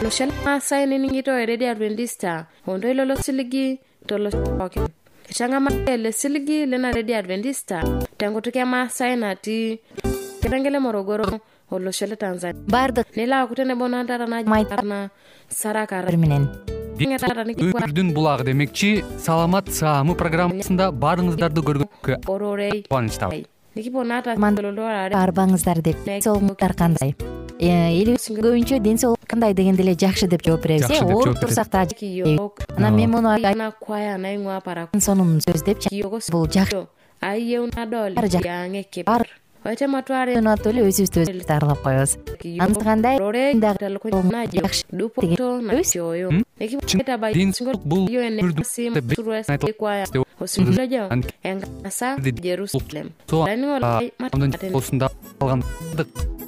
oloshana sayininingito eredi adventista hondo ilolo siligi toloshokin ichangamale siligi lena redi adventista tengutukema sayinati ketengele morogoro oloshole tanzania баардык кутене менен. Өмүрдүн булагы демекчи саламат саамы программасында баарыңыздарды көргөнгө орорей кубанычтамын никипонатаарбаңыздар деп ден соолуктар кандай элибиз көбүнчө ден соолук кандай дегенде эле жакшы деп жооп беребиз э ооруп турсак дагы анан мен муну сонун сөз депчи бул жакшы аттуу эле өзүбүздү өзүбүз даарылап коебуз. Анысы кандай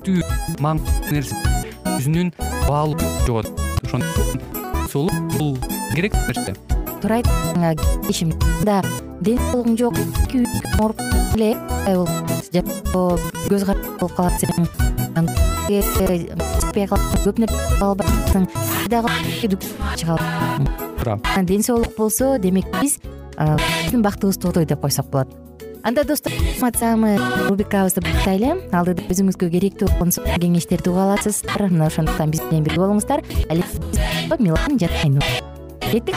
ден соолук бул өмүрдүнсында калган нерсе өзүнүн баалуу жогот. Ошондуктан соолук бул керек нерсе. Туура да ден соолугуң жок ооруп эле көз каранды болуп каласың икпей каласың көп нерсе албайсың чыга туура ден соолук болсо демек биз биздин бактыбыз тоотой деп койсок болот анда достор саамы рубрикабызды баштайлы алдыда өзүңүзгө керектүү болгон кеңештерди уга аласыздар мына ошондуктан биз менен бирге болуңуздар милан жатайын кеттик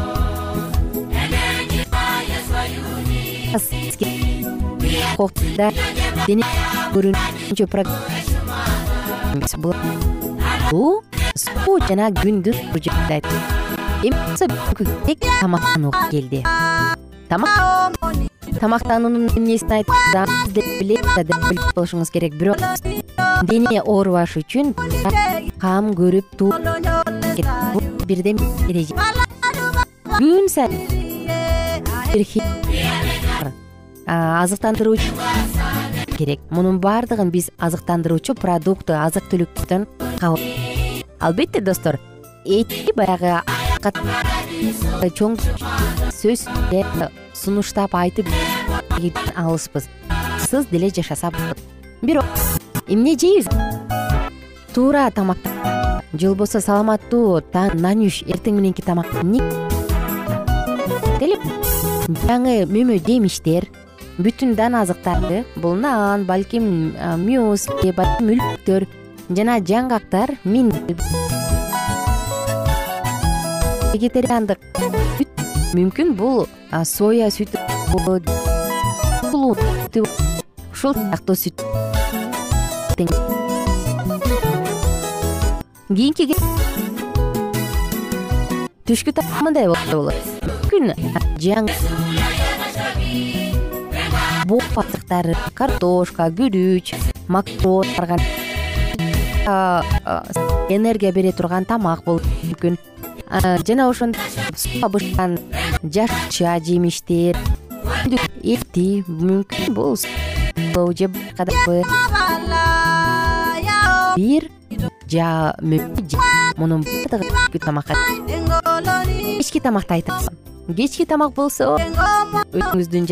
көрүүнчөбул суу жана күндүз жайт эми болсо бүгүнкү тамактанууга келди. Тамак тамактануунун эмнесин деп билип болушуңуз керек. Бирок дене оорубаш үчүн кам көрүп туу бул бирден бир эреже. Күн сайын азыктандыруучу керек. Мунун баардыгын биз азыктандыруучу продукты азык түлүктөрдөн албетте достор этти баягы чоң сөз сунуштап айтып алыспыз сыз деле жашаса болот бирок эмне жейбиз? Туура тамак. Же болбосо саламаттуу таң нанүш эртең мененки тамак. Жаңы мөмө жемиштер бүтүн дан азыктарды бул нан балким мюсли балким үлбүктөр жана жаңгактар вегетариандык сүт мүмкүн бул соя сүтү ушул сыяктуу сүт. Кийинки түшкү тамак мындай болот. Мүмкүн жаң бок азыктары картошка күрүч макарон энергия бере турган тамак болушу мүмкүн. Жана ошондой суга бышкан жашылча жемиштер. Эти мүмкүн бул же башкадагы бир жа мунун баардыгы тамакка кечки тамакты айтабыз кечки тамак болсо өзүңүздүн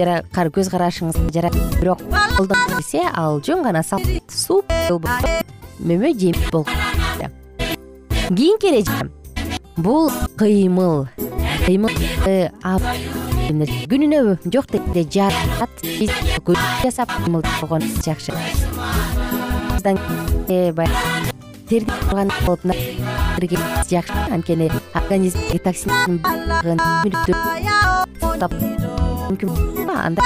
көз карашыңызга жараша бирок колдон келсе ал жөн гана суп мөмө жемиш болгон кийинки эреже бул кыймыл кыймыл күнүнө жок дегенде жасап кыймыл койгон жакшы. Турган болуп жакшы анткени организмдеги токсиндүктүрүктүп анда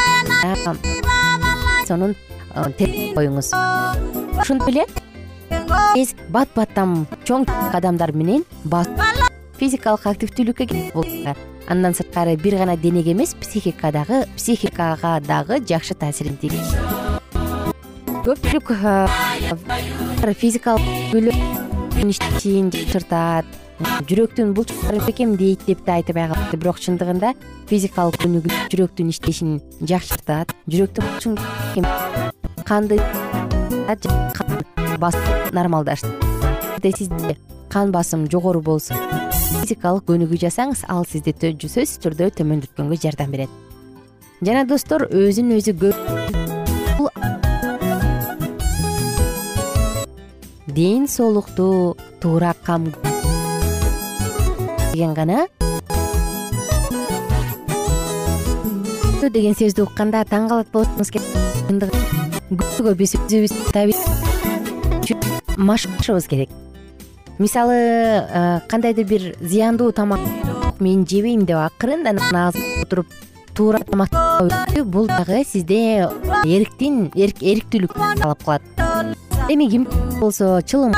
сонун коюңуз. Ошентип эле тез бат баттам чоң кадамдар менен физикалык активдүүлүккө болса андан сырткары бир гана денеге эмес психикадагы психикага дагы жакшы таасирин тийгизет көпчүлүк физикалык иштешин жакшыртат жүрөктүн булчуктарын бекемдейт деп да айтпай калат бирок чындыгында физикалык өнүгүү жүрөктүн иштешин жакшыртат жүрөктүн канды басым нормалдаштырат сизде кан басым жогору болсо физикалык көнүгүү жасаңыз ал сизди сөзсүз түрдө төмөндөткөнгө жардам берет. Жана достор өзүн өзү ден соолукту туура кам деген гана. Деген сөздү укканда таң калат болушуңуз керек. Көпгө биз өзүбүз машыгышыбыз керек. Мисалы кандайдыр бир зыяндуу тамак мен жебейм деп акырындан отуруп туура тамак бул дагы сизде эриктин эриктүүлүк талап кылат эми ким болсо чылым.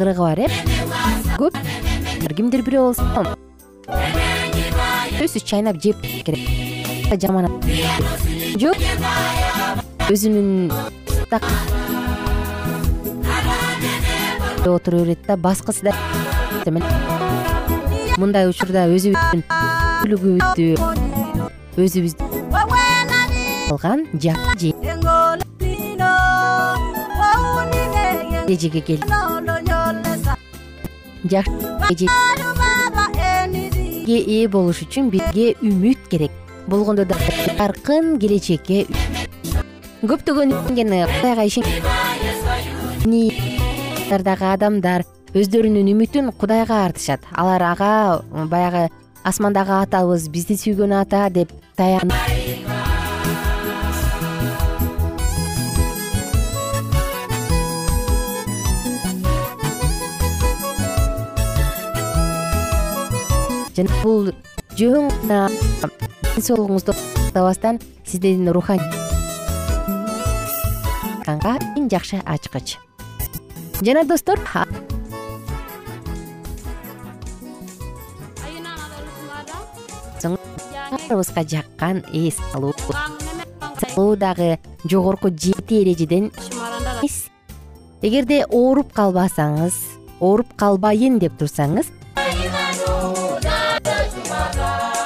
Ырыгы бар э? Көп. Кимдир бирөө болсо сөзсүз чайнап жеп керек. Жаман. Жок. Өзүнүн отура берет да баскысы да. Мындай учурда өзүбүздүн үүлүгүбүздү өзүбүз жакшы эрежеге келди жакшы ээ болуш үчүн бизге үмүт керек. Болгондо да жаркын келечекке көптөгөн кудайга ишендагы адамдар өздөрүнүн үмүтүн кудайга артышат. Алар ага баягы асмандагы атабыз бизди сүйгөн ата деп жана бул жөн гана ден соолугуңузду сактабастан сиздин руханий эң жакшы ачкыч. Жана достор баарыбызга жаккан эс алуу. Алуу дагы жогорку жети эрежеден эгерде ооруп калбасаңыз ооруп калбайын деп турсаңыз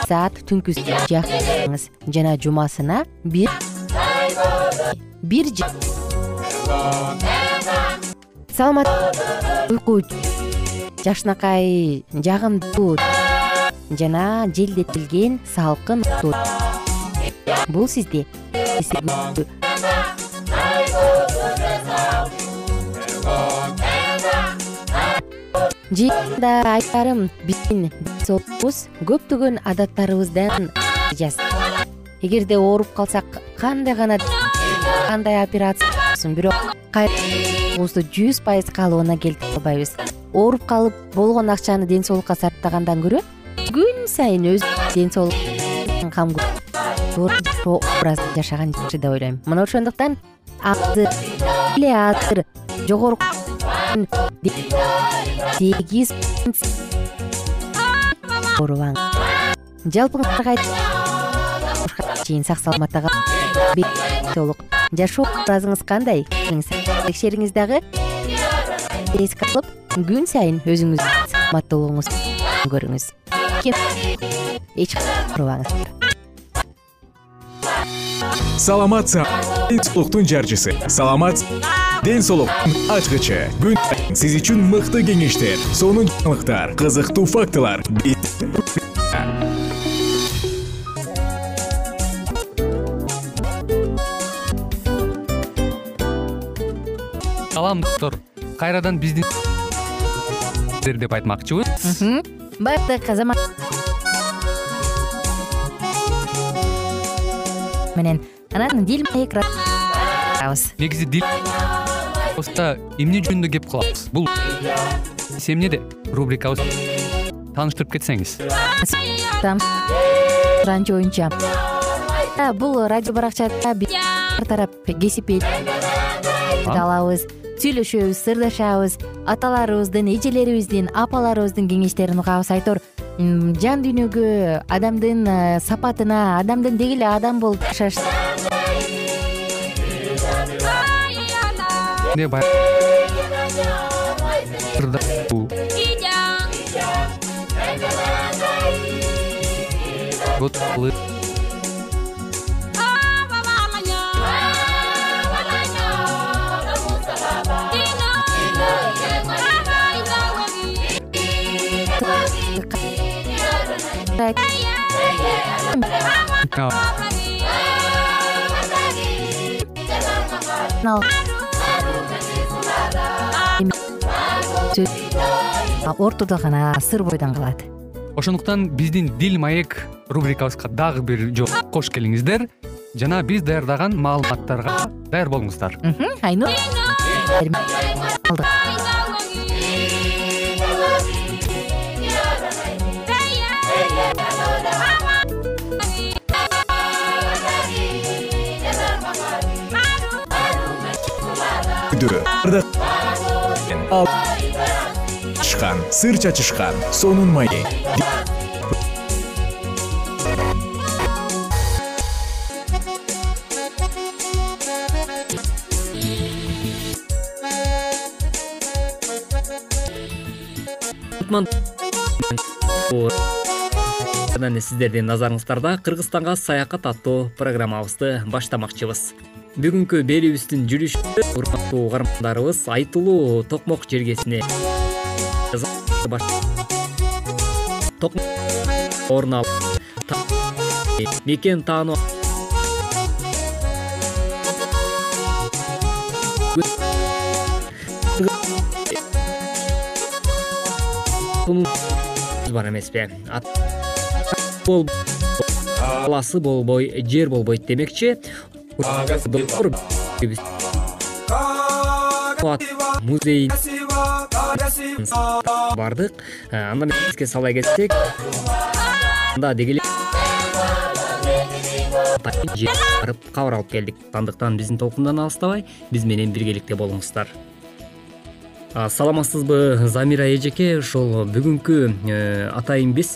саат түнкү жакыңыз жана жумасына бир бир саламат уйку жакшынакай жагымдуу жана желдетилген салкын бул сизди жыйында айтарым биздин ден соолугубуз көптөгөн адаттарыбыздан эгерде ооруп калсак кандай гана кандай операция болсун бирок кайрыбызды жүз пайыз каалыбына келтире албайбыз ооруп калып болгон акчаны ден соолукка сарптагандан көрө күн сайын өз ден соолук кам образ жашаган жакшы деп ойлойм. Мына ошондуктан азыр эле азыр жогорку сегиз оорубаңыз жалпыңыздарга чейин сак саламатта толук. Жашоо образыңыз кандай? Текшериңиз дагы эске алып күн сайын өзүңүздүн саламаттуулугуңузду көрүңүз. Эч оорубаңыздар саламат ден соолуктун жарчысы саламат ден соолуктун ачкычы күн сиз үчүн мыкты кеңештер сонун жаңылыктар кызыктуу фактылар. Салам доктор. Кайрадан биздин деп айтмакчыбыз. Баардык азамат менен анан дил маекбыз негизи дил эмне жөнүндө кеп кылабыз бул эмнеде рубрикабыз. Тааныштырып кетсеңиз. Суранчу боюнча бул радио баракчада ар тарап кесип алабыз сүйлөшөбүз сырдашабыз. Аталарыбыздын эжелерибиздин апаларыбыздын кеңештерин угабыз айтор жан дүйнөгө адамдын э, сапатына адамдын деги эле адам болуп жашаш год лы No. Ортодо гана сыр бойдон калат. Ошондуктан биздин дил маек рубрикабызга дагы бир жолу кош келиңиздер. Жана биз даярдаган маалыматтарга даяр болуңуздар. Айнур сыр чачышкан сонун маек анан сиздердин назарыңыздарда кыргызстанга саякат аттуу программабызды баштамакчыбыз. Бүгүнкү берүүбүздүн жүрүшү урматтуу угармандарыбыз айтылуу токмок жергесине орун алып мекен таануу бар эмеспи каласы болбой жер болбойт демекчи музей бардык. Андан эске сала кетсек анда деги эле барып кабар алып келдик. Андыктан биздин толкундан алыстабай биз менен биргеликте болуңуздар. Саламатсызбы замира эжеке ушул бүгүнкү э, атайын биз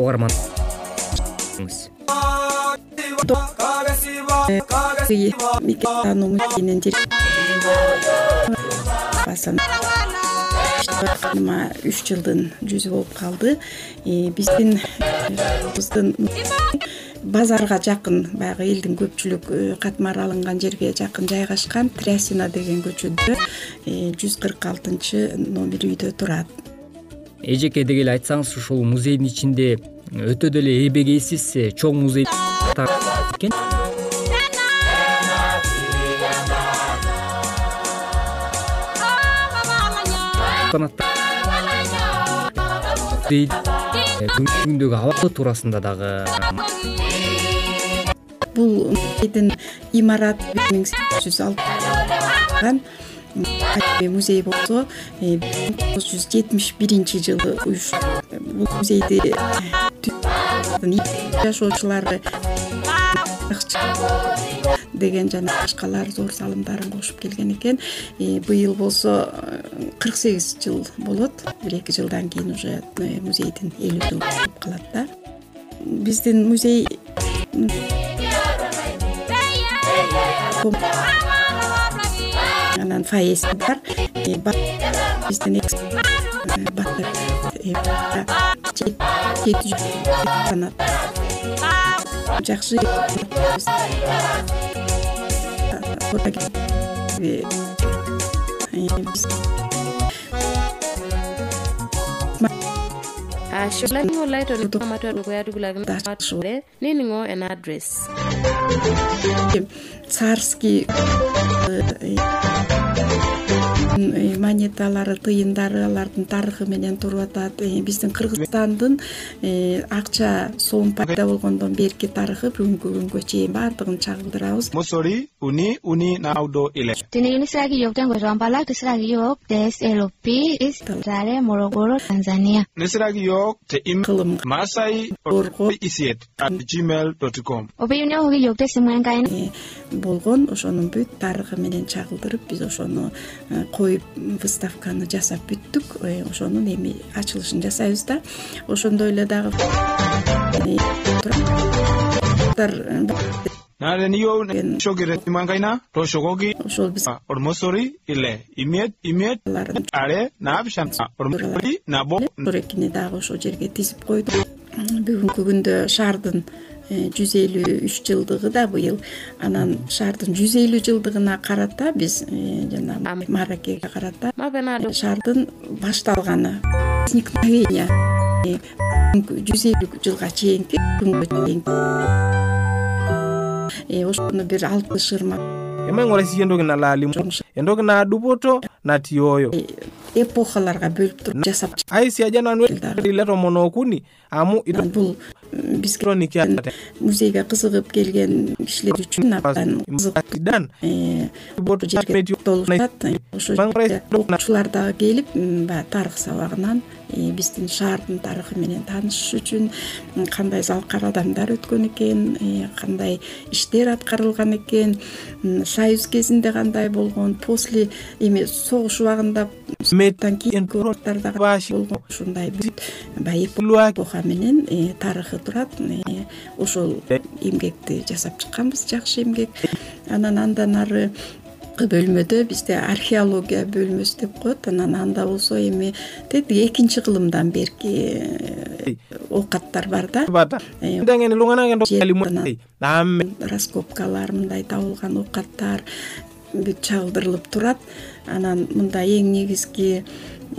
угарман мекен таануу музейинин үч жылдын жүзү болуп калды биздин базарга жакын баягы элдин көпчүлүк э, катмары алынган жерге жакын жайгашкан трясина деген көчөдө э, жүз кырк алтынчы номер үйдө турат. Эжеке деги эле айтсаңыз ушул музейдин ичинде өтө деле эбегейсиз э, чоң музей экен бүгүнкү күндөгү абалы туурасында дагы бул имараты бир миң сегиз жүз алтыан музей болсо э, миң тогуз жүз жетимиш биринчи жылы бул музейди жашоочулары деген жана башкалар зор салымдарын кошуп келген экен. Э, быйыл болсо э, кырк сегиз жыл болот. Бир эки жылдан кийин уже музейдин элүү жылы болуп калат да. Биздин музей анан фаеси бар. Биздин жети жүз жакшы niningo an address царский монеталары тыйындары алардын тарыхы менен туруп атат. Э, биздин кыргызстандын э, акча сом пайда болгондон берки тарыхы бүгүнкү күнгө чейин баардыгын чагылдырабыз. Mosori uni uni naudo ile Tinini tengo Morogoro, Tanzania. te im кылым. masai isiet at gmail com. Э, болгон ошонун бүт тарыхы менен чагылдырып биз ошону э, коюп выставканы жасап бүттүк. Э, ошонун эми ачылышын жасайбыз да. Ошондой эле дагы ошол биз алардын are naabsham ormosori nabo сурекини дагы ошол жерге тизип койдук. Бүгүнкү күндө шаардын жүз элүү үч жылдыгы да быйыл. Анан шаардын жүз элүү жылдыгына карата биз э, жанагы мааракеге карата шаардын башталганы. Возникновение э, жүз элүү жылга чейинки күнгө чейин э, ошону бир алты шырма. Emangorasi entoki nalo alimu entoki naa dupoto natii oyo эпохаларга бөлүп туруп жасап aisiaja nanu ile tomon okuni amu чыккан. Бизге музейге кызыгып келген кишилер үчүн абдан кызык э, дагы келип баягы тарых сабагынан э, биздин шаардын тарыхы менен таанышыш үчүн кандай залкар адамдар өткөн экен э, кандай иштер аткарылган экен союз кезинде кандай болгон после эми согуш убагында кийин ушундай баягы эпоха менен э, турат э, ошол эмгекти жасап чыкканбыз жакшы эмгек. Анан андан ары бөлмөдө бизде археология бөлмөсү деп коет. Анан анда болсо эми тетиги экинчи кылымдан берки э, оокаттар бар да. Э, раскопкалар мындай табылган оокаттар бүт чагылдырылып турат. Анан мында эң негизги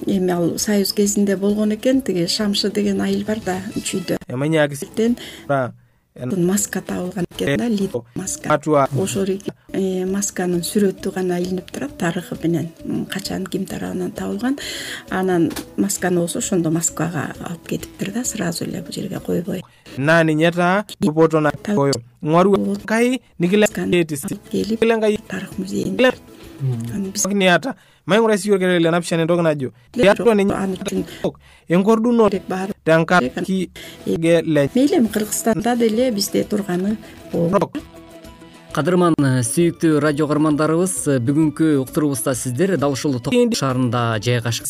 эми ал союз кезинде болгон экен. Тиги шамшы деген айыл бар да чүйдө. Ra маска табылган экен да лит маска. atua ошол э, масканын сүрөтү гана илинип турат тарыхы менен. Качан ким тарабынан табылган анан масканы болсо ошондо москвага алып кетиптир да сразу эле бул жерге койбой. Келип тарых музейинде yorkelele najo le мейли эми кыргызстанда деле бизде турганы кадырман э, сүйүктүү радио каармандарыбыз э, бүгүнкү уктуруубузда сиздер дал ушул ток шаарында жайгашкан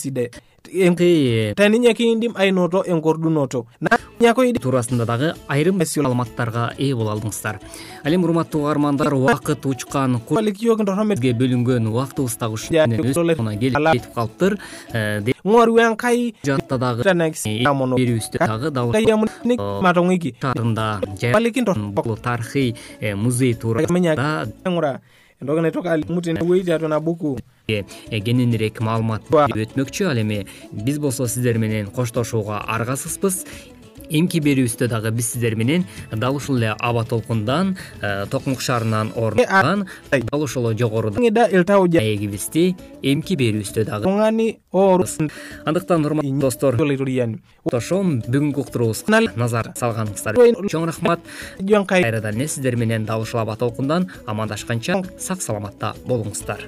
туурасында дагы айрым маалыматтарга ээ боло алдыңыздар. Ал эми урматтуу каармандар убакыт учкан бизге бөлүнгөн убактыбыз дагы келип жетип калыптыр. Э, деп ngwaru yang kai жатта дагы берүүбүздө дагы дал kai yamun nik matongiki шаарында Баликин тор- бул тарыхый э, музей туурасында entoki naitoka alimutene weiti atona buku э, кененирээк маалымат өтмөкчү ал эми биз болсо сиздер менен коштошууга аргасызбыз эмки берүүбүздө дагы биз сиздер менен дал ушул эле аба толкундан э, токмок шаарынан орун Ай. дал ошол жогоруда маегибизди эмки берүүбүздө дагы андыктан урматтуу достор коштошом бүгүнкү уктуруубузга назар салганыңыздар. Ой, чоң рахмат. Кайрадан эле сиздер менен дал ушул аба толкундан амандашканча сак саламатта болуңуздар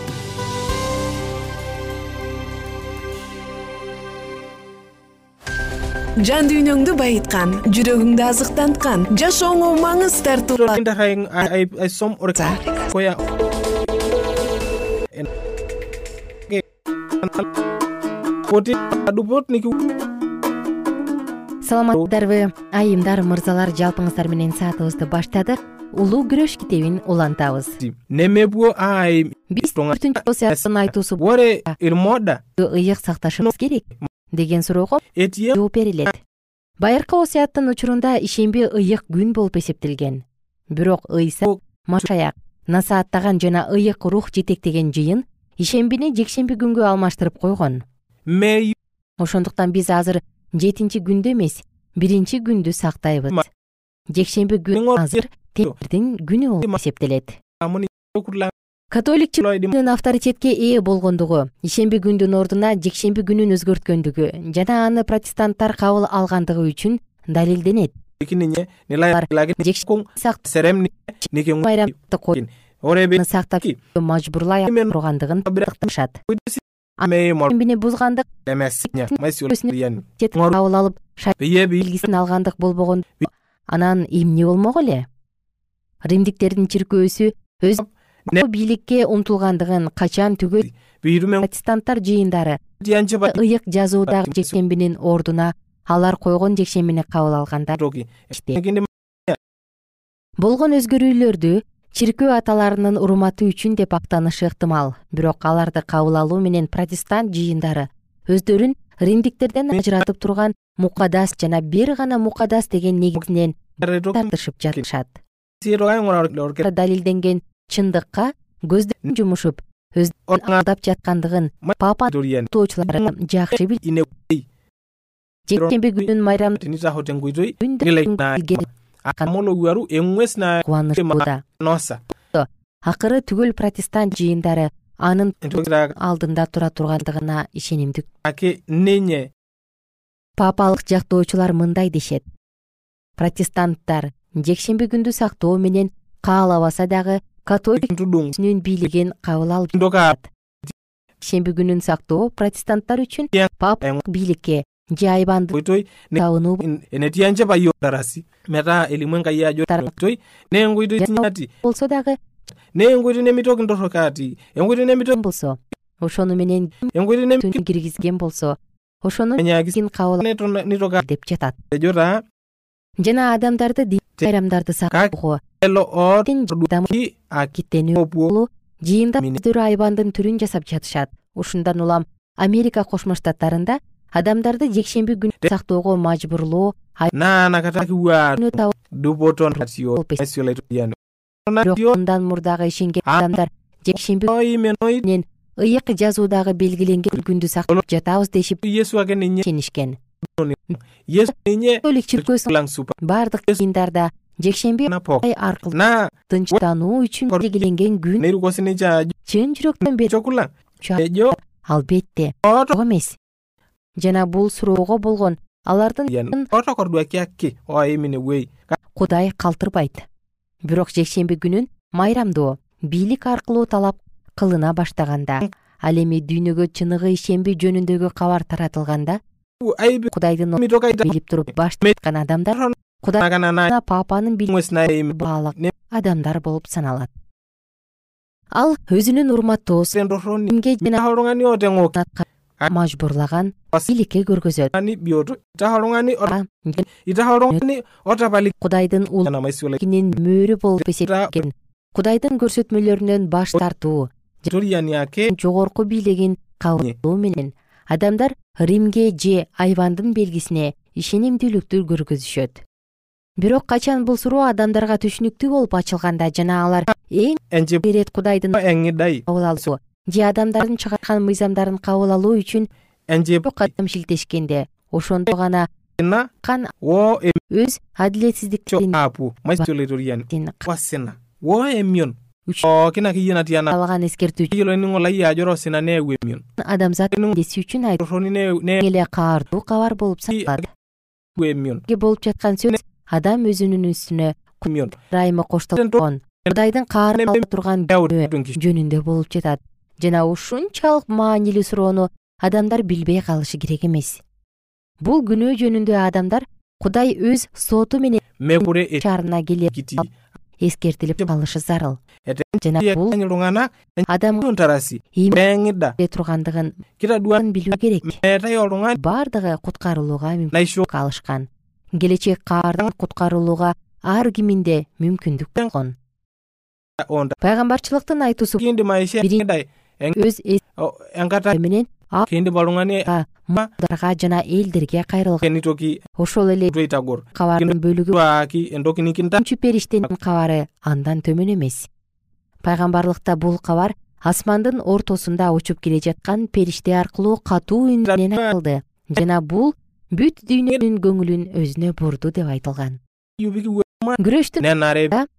жан дүйнөңдү байыткан жүрөгүңдү азыктанткан жашооңо маңыз niki саламатсыздарбы айымдар мырзалар жалпыңыздар менен саатыбызды баштадык. Улуу күрөш китебин улантабыз. Неме бу ай? Биз төртүнчү айтуусу ыйык сакташыбыз керек деген суроого жооп берилет. Байыркы осуяттын учурунда ишемби ыйык күн болуп эсептелген. Бирок ыйса машаяк насааттаган жана ыйык рух жетектеген жыйын ишембини жекшемби күнгө алмаштырып койгон. Ошондуктан биз азыр жетинчи күндү эмес биринчи күндү сактайбыз. Жекшемби күн азыр теңирдин күнү болуп эсептелет католикчилыктын авторитетке ээ болгондугу ишемби күндүн ордуна жекшемби күнүн өзгөрткөндүгү жана аны протестанттар кабыл алгандыгы үчүн далилденет. Сактап мажбурлай тургандыгын такташат. Ишембини бузгандык кабыл алып белгисин алгандык болбогон анан эмне болмок эле? Римдиктердин чиркөөсү өз бийликке умтулгандыгын качан түгөт протестанттар жыйындары ыйык жазуудагы жекшембинин ордуна алар койгон жекшембини кабыл алгандар. Болгон өзгөрүүлөрдү чиркөө аталарынын урматы үчүн деп актанышы ыктымал. Бирок аларды кабыл алуу менен протестант жыйындары өздөрүн римдиктерден ажыратып турган мукадас жана бир гана мукадас деген негизинен тартышып жатышат. Далилденген чындыкка көздөрүн жумушуп өздөрүн жаткандыгын папаоочулары жакшы билет жекшемби күнүн майрам кубанычтууда акыры түгөл протестант жыйындары анын алдында тура тургандыгына ишенимдүү папалык жактоочулар мындай дешет протестанттар жекшемби күндү сактоо менен каалабаса дагы католикнүн бийлигин кабыл алып жекшемби күнүн сактоо протестанттар үчүн папалык бийликке же айбанды табынуу болсо дагы болсо ошону менен киргизген болсо ошону кабыл деп жатат. Жана адамдарды байрамдарды сактоого жыйында өздөрү айбандын түрүн жасап жатышат. Ушундан улам америка кошмо штаттарында адамдарды жекшемби күнү сактоого мажбурлоо мындан мурдагы ишенген адамдар жекшемби менен ыйык жазуудагы белгиленген күндү сактап жатабыз дешип ишенишкен католик чиркөөсү баардык жыйындарда жекшемби ай аркылуу тынчтануу үчүн белгиленген күн чын жүрөктөн бери албетте. Жок эмес. Жана бул суроого болгон. Алардын кудай калтырбайт. Бирок жекшемби күнүн майрамдоо бийлик аркылуу талап кылына баштаганда ал эми дүйнөгө чыныгы ишемби жөнүндөгү кабар таратылганда кудайдын билип туруп баш тарткан адамдар кудай папанын баалаган адамдар болуп саналат. Ал өзүнүн урматтоосуге мажбурлаган бийликке көргөзөт кудайдын улнин мөөрү болуп эсептелген кудайдын көрсөтмөлөрүнөн баш тартуу. Жогорку бийлигин кабыл менен адамдар римге же айбандын белгисине ишенимдүүлүктү көргөзүшөт. Бирок качан бул суроо адамдарга түшүнүктүү болуп ачылганда жана алар эң ирет кудайдын кабыл алуу же адамдардын чыгарган мыйзамдарын кабыл алуу үчүн шилтешкенде ошондо гана өз адилетсиздикалган эскертүүчүадамзат миеси үчүн эң эле каардуу кабар болуп саналат болуп жаткан сөз адам өзүнүн үстүнө ырайымы коштолгон кудайдын каарын ала турган жөнүндө болуп жатат. Жана ушунчалык маанилүү суроону адамдар билбей калышы керек эмес. Бул күнөө жөнүндө адамдар кудай өз соту менен шаарына келе эскертилип калышы зарыл жана бул адамга тургандыгын билүү керек. Баардыгы куткарылууга мүмкүнчүлүк алышкан келечек каардан куткарылууга ар киминде мүмкүндүк болгон. пайгамбарчылыктын айтуусу өз менен kindi balungani дарга жана элдерге кайрылган. Ошол эле кабардын бөлүгү үчүнчү периштенин кабары андан төмөн эмес. Пайгамбарлыкта бул кабар асмандын ортосунда учуп келе жаткан периште аркылуу катуу үн менен айтылды жана бул бүт дүйнөнүн көңүлүн өзүнө бурду деп айтылган. Күрөштүн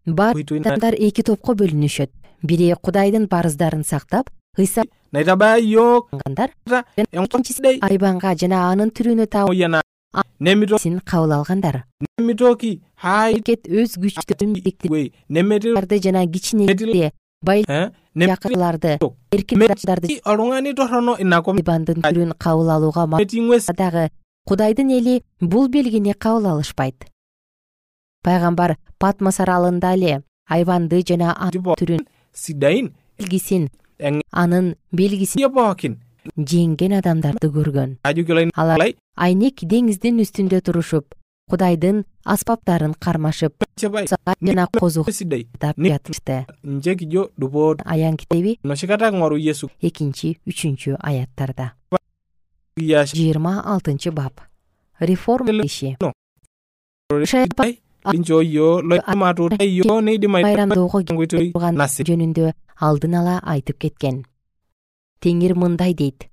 баардык адамдар эки топко бөлүнүшөт. Бири кудайдын парыздарын сактап ыйса naitaba yok гандар enkosidai айбанга жана анын түрүнө таасин кабыл алгандар. Аракет өз nemeti жана кичинектерди бай nemeti жакырларды эркин адамдарды oltung'ani torrono inakom айбандын түрүн кабыл алууга дагы кудайдын эли бул белгини кабыл алышпайт. Пайгамбар патмос аралында эле айбанды жана анын түрүн белгисин анын белгисин жеңген адамдарды көргөн. Алар айнек деңиздин үстүндө турушуп кудайдын аспаптарын кармашып жана аян китеби. Экинчи үчүнчү аяттарда. Жыйырма алтынчы бап. Реформа иши жөнүндө алдын ала айтып кеткен. Теңир мындай дейт.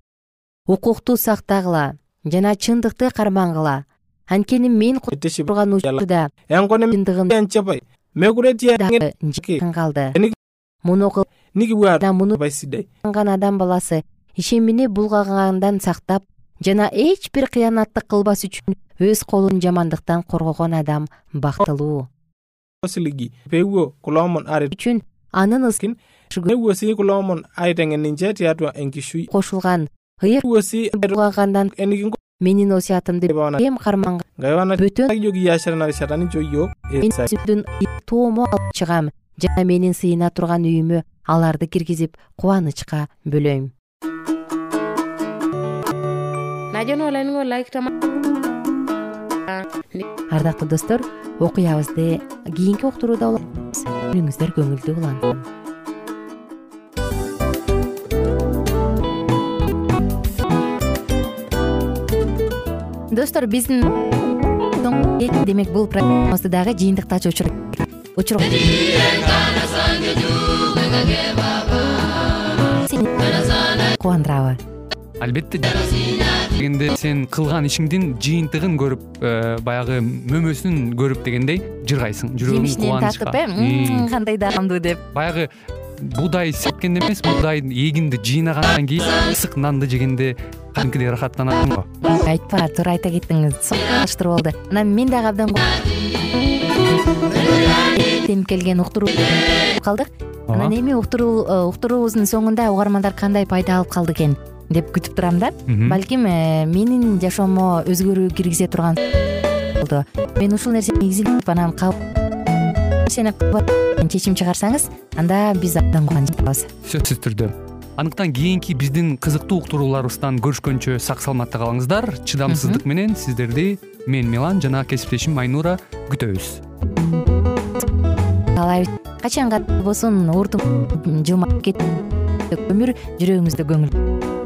Укукту сактагыла жана чындыкты кармангыла анткени мен teshi турган учурда enkone чындыгын en chapai mekure tia дагы жакын калды муну кылган адам баласы. Ишемини булгагандан сактап жана эч бир кыянаттык кылбас үчүн өз колун жамандыктан коргогон адам бактылуу. Үчүн анын кошулган. Ыйык менин осуятымды bana эм карманга? Gaywana бөтөн мен алып чыгам жана менин сыйына турган үйүмө аларды киргизип кубанычка бөлөйм ардактуу достор окуябызды кийинки уктурууда күнүңүздөр көңүлдүү улансын достор биздин демек бул программабызды дагы жыйынтыктачу учур кубандырабы албетте дегенде сен кылган ишиңдин жыйынтыгын көрүп э, баягы мөмөсүн көрүп дегендей жыргайсың жүрөгүң жемишинен тартып э М. «М, кандай даамдуу деп. Баягы буудай сепкенде эмес буудай эгинди жыйнагандан кийин ысык нанды жегенде кадимкидей ырахаттанасың го айтпа туура айта кеттиңиз салыштыруу болду анан мен дагы абдан тенип келген уктуруу калдык. Анан эми э, уктуруубуздун соңунда угармандар кандай пайда алып калды экен деп күтүп турам да. Балким э, менин жашоомо өзгөрүү киргизе турган болду. Мен ушул нерсени изилдеп анан нерсени чечим чыгарсаңыз анда биз абдан кубанычтабыз сөзсүз түрдө. Андыктан кийинки биздин кызыктуу уктурууларыбыздан көрүшкөнчө сак саламатта калыңыздар. Чыдамсыздык менен сиздерди мен милан жана кесиптешим айнура күтөбүз. Каалайбыз качанга болсун ууртум жылмап кет өмүр жүрөгүңүздө көңүл